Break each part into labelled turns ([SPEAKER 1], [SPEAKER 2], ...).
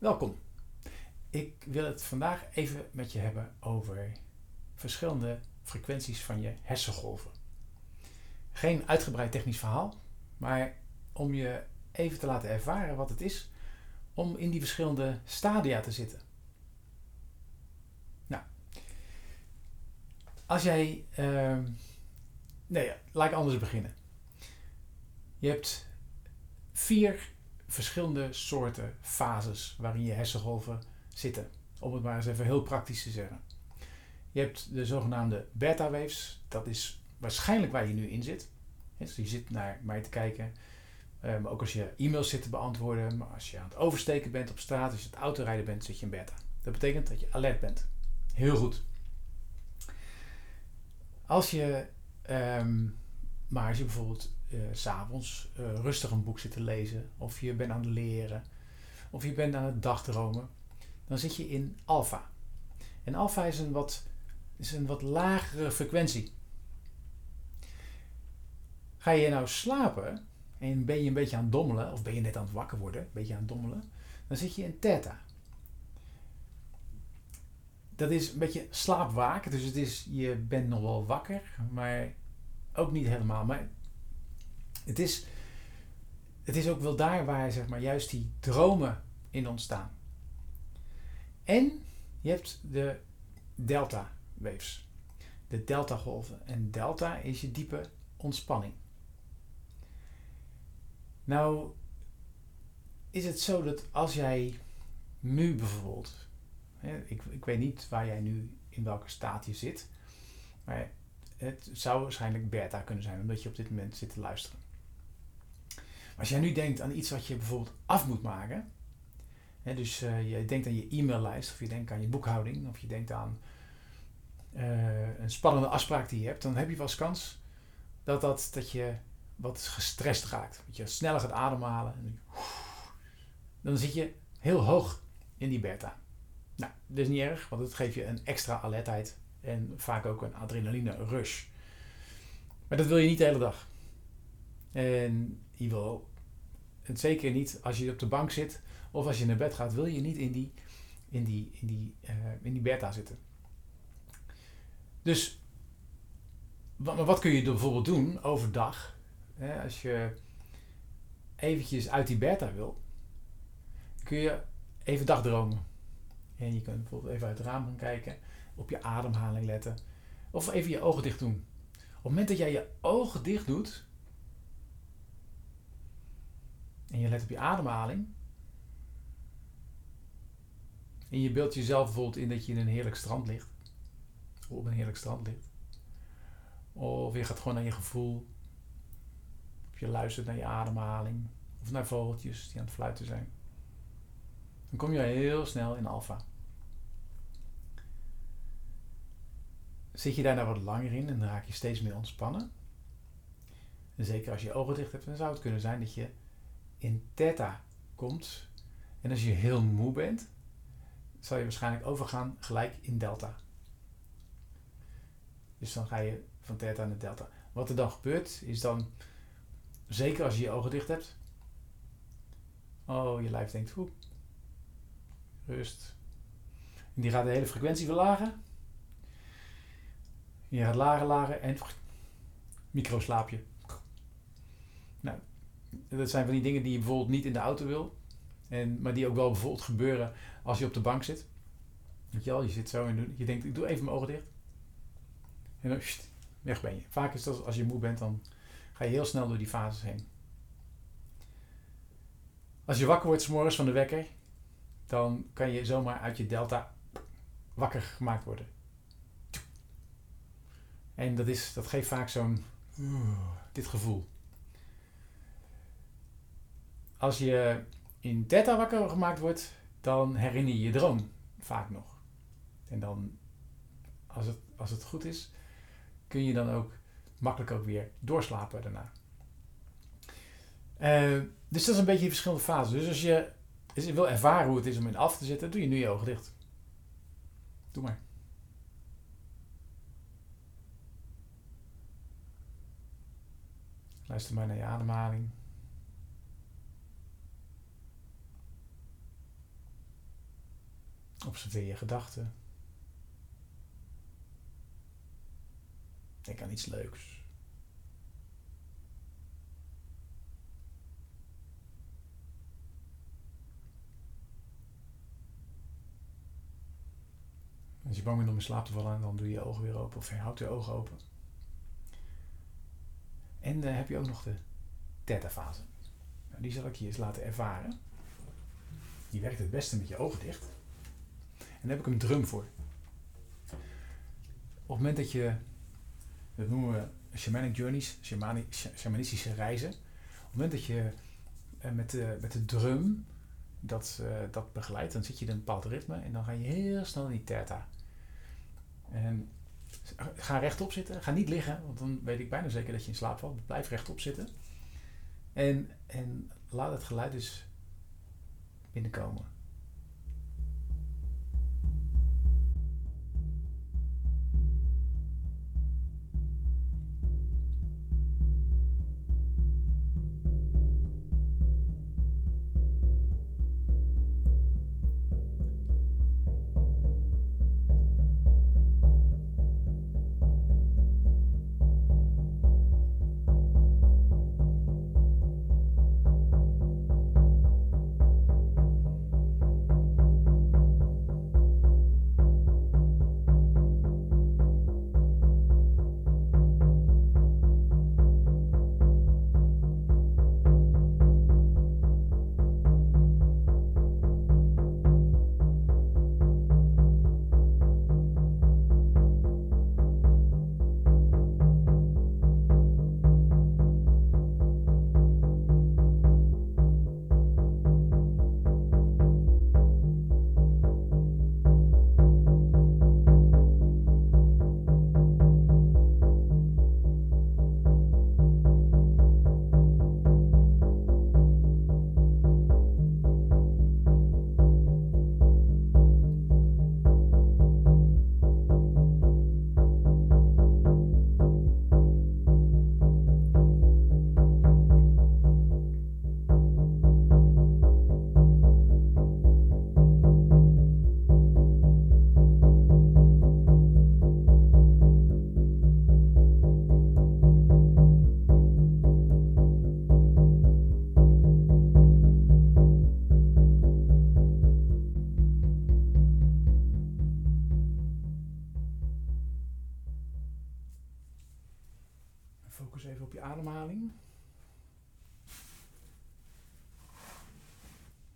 [SPEAKER 1] Welkom. Ik wil het vandaag even met je hebben over verschillende frequenties van je hersengolven. Geen uitgebreid technisch verhaal, maar om je even te laten ervaren wat het is om in die verschillende stadia te zitten. Nou, als jij. Uh, nee, laat ik anders beginnen. Je hebt vier verschillende soorten fases waarin je hersengolven zitten. Om het maar eens even heel praktisch te zeggen. Je hebt de zogenaamde beta waves. Dat is waarschijnlijk waar je nu in zit. Dus je zit naar mij te kijken. Um, ook als je e-mails zit te beantwoorden. Maar als je aan het oversteken bent op straat. Als je aan het autorijden bent, zit je in beta. Dat betekent dat je alert bent. Heel goed. Als je, um, maar als je bijvoorbeeld uh, s'avonds uh, rustig een boek zit te lezen, of je bent aan het leren, of je bent aan het dagdromen, dan zit je in alfa. En alfa is een wat, is een wat lagere frequentie. Ga je nou slapen en ben je een beetje aan het dommelen, of ben je net aan het wakker worden, een beetje aan het dommelen, dan zit je in theta. Dat is een beetje slaapwaken, dus het is, je bent nog wel wakker, maar ook niet helemaal. Maar het is, het is ook wel daar waar zeg maar, juist die dromen in ontstaan. En je hebt de delta waves. De delta golven. En delta is je diepe ontspanning. Nou, is het zo dat als jij nu bijvoorbeeld, ik, ik weet niet waar jij nu in welke staat je zit, maar het zou waarschijnlijk beta kunnen zijn, omdat je op dit moment zit te luisteren. Als jij nu denkt aan iets wat je bijvoorbeeld af moet maken, hè, dus uh, je denkt aan je e-maillijst, of je denkt aan je boekhouding, of je denkt aan uh, een spannende afspraak die je hebt, dan heb je wel eens kans dat, dat, dat je wat gestrest raakt. Dat je sneller gaat ademhalen. En dan zit je heel hoog in die beta. Nou, dat is niet erg, want het geeft je een extra alertheid en vaak ook een adrenaline rush. Maar dat wil je niet de hele dag. En je wil het zeker niet als je op de bank zit of als je naar bed gaat, wil je niet in die, in die, in die, uh, in die beta zitten. Dus wat, wat kun je bijvoorbeeld doen overdag hè, als je eventjes uit die beta wil, kun je even dagdromen. En je kunt bijvoorbeeld even uit het raam gaan kijken, op je ademhaling letten. Of even je ogen dicht doen. Op het moment dat jij je ogen dicht doet, en je let op je ademhaling, en je beeldt jezelf bijvoorbeeld in dat je in een heerlijk strand ligt, of op een heerlijk strand ligt, of je gaat gewoon naar je gevoel, of je luistert naar je ademhaling, of naar vogeltjes die aan het fluiten zijn, dan kom je heel snel in alfa. Zit je daar nou wat langer in en raak je steeds meer ontspannen. En zeker als je ogen dicht hebt, dan zou het kunnen zijn dat je in theta komt. En als je heel moe bent, zal je waarschijnlijk overgaan gelijk in delta. Dus dan ga je van theta naar delta. Wat er dan gebeurt, is dan, zeker als je je ogen dicht hebt, oh, je lijf denkt, hoe, rust. En die gaat de hele frequentie verlagen. Je gaat lager, lager en microslaapje. Nou, dat zijn van die dingen die je bijvoorbeeld niet in de auto wil. En, maar die ook wel bijvoorbeeld gebeuren als je op de bank zit. Weet je wel, je zit zo en je denkt, ik doe even mijn ogen dicht. En dan weg ben je. Vaak is dat als je moe bent, dan ga je heel snel door die fases heen. Als je wakker wordt s morgens van de wekker, dan kan je zomaar uit je delta wakker gemaakt worden. En dat, is, dat geeft vaak zo'n dit gevoel. Als je in theta wakker gemaakt wordt, dan herinner je je droom vaak nog. En dan, als het, als het goed is, kun je dan ook makkelijk ook weer doorslapen daarna. Uh, dus dat is een beetje in verschillende fases. Dus als je, als je wil ervaren hoe het is om in af te zitten, doe je nu je ogen dicht. Doe maar. Luister maar naar je ademhaling. Observeer je gedachten. Denk aan iets leuks. Als je bang bent om in slaap te vallen, dan doe je je ogen weer open of je houdt je ogen open. En dan heb je ook nog de theta-fase. Nou, die zal ik je eens laten ervaren. Die werkt het beste met je ogen dicht. En daar heb ik een drum voor. Op het moment dat je, dat noemen we shamanic journeys, shamanistische reizen. Op het moment dat je eh, met de, met de drum dat, uh, dat begeleidt, dan zit je in een bepaald ritme en dan ga je heel snel in die theta. En ga rechtop zitten, ga niet liggen, want dan weet ik bijna zeker dat je in slaap valt. Blijf rechtop zitten. En, en laat het geluid dus binnenkomen.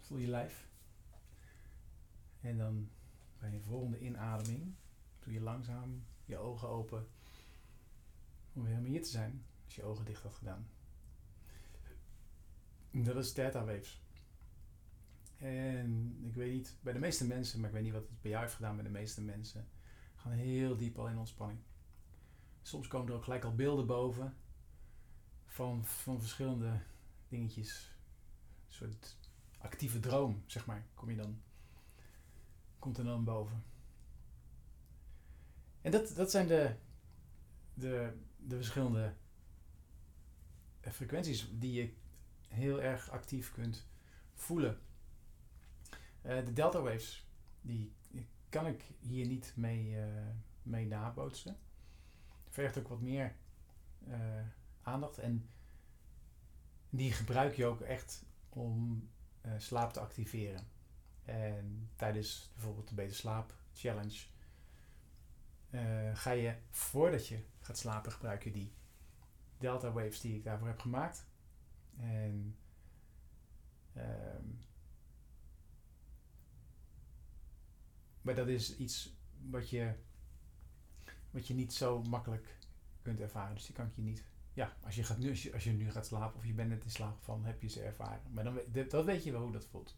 [SPEAKER 1] Voel je lijf. En dan bij je volgende inademing doe je langzaam je ogen open om weer helemaal hier te zijn als je ogen dicht had gedaan. Dat is theta waves. En ik weet niet, bij de meeste mensen, maar ik weet niet wat het bij jou heeft gedaan bij de meeste mensen, gaan heel diep al in ontspanning. Soms komen er ook gelijk al beelden boven van, van verschillende dingetjes. Een soort actieve droom, zeg maar, kom je dan, komt er dan boven. En dat, dat zijn de, de, de verschillende frequenties die je heel erg actief kunt voelen. Uh, de delta waves, die kan ik hier niet mee, uh, mee nabootsen. Vergt ook wat meer aandacht en die gebruik je ook echt om uh, slaap te activeren. En tijdens bijvoorbeeld de Beter Slaap Challenge uh, ga je voordat je gaat slapen gebruik je die delta waves die ik daarvoor heb gemaakt. En um, maar dat is iets wat je, wat je niet zo makkelijk kunt ervaren. Dus die kan ik je niet ja, als je, gaat nu, als, je, als je nu gaat slapen of je bent net in slaap van, heb je ze ervaren. Maar dan, dat weet je wel hoe dat voelt.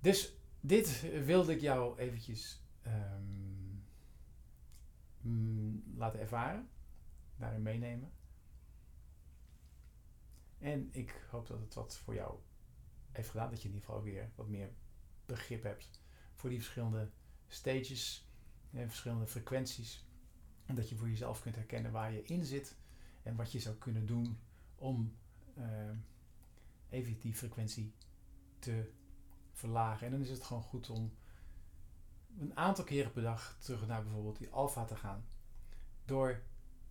[SPEAKER 1] Dus dit wilde ik jou eventjes um, laten ervaren. Daarin meenemen. En ik hoop dat het wat voor jou heeft gedaan. Dat je in ieder geval weer wat meer begrip hebt voor die verschillende stages en verschillende frequenties. En dat je voor jezelf kunt herkennen waar je in zit en wat je zou kunnen doen om uh, even die frequentie te verlagen. En dan is het gewoon goed om een aantal keren per dag terug naar bijvoorbeeld die alfa te gaan. Door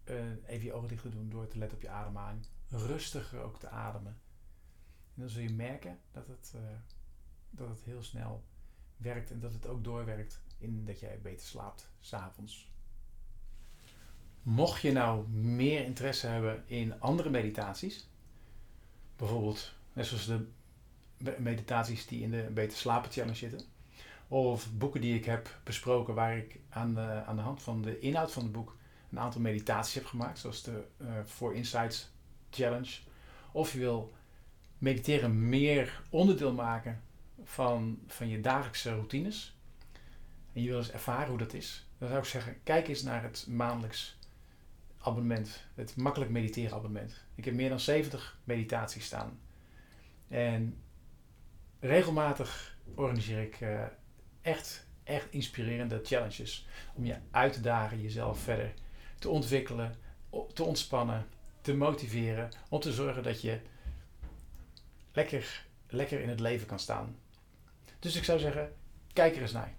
[SPEAKER 1] uh, even je ogen dicht te doen, door te letten op je ademhaling. Rustiger ook te ademen. En dan zul je merken dat het, uh, dat het heel snel werkt en dat het ook doorwerkt in dat jij beter slaapt s'avonds. Mocht je nou meer interesse hebben in andere meditaties, bijvoorbeeld net zoals de meditaties die in de Beter Slapen Challenge zitten, of boeken die ik heb besproken waar ik aan de, aan de hand van de inhoud van het boek een aantal meditaties heb gemaakt, zoals de uh, Four Insights Challenge, of je wil mediteren meer onderdeel maken van, van je dagelijkse routines en je wil eens ervaren hoe dat is, dan zou ik zeggen: kijk eens naar het maandelijks abonnement, het makkelijk mediteren abonnement. Ik heb meer dan 70 meditaties staan. En regelmatig organiseer ik uh, echt, echt inspirerende challenges om je uit te dagen, jezelf verder te ontwikkelen, te ontspannen, te motiveren, om te zorgen dat je lekker, lekker in het leven kan staan. Dus ik zou zeggen, kijk er eens naar.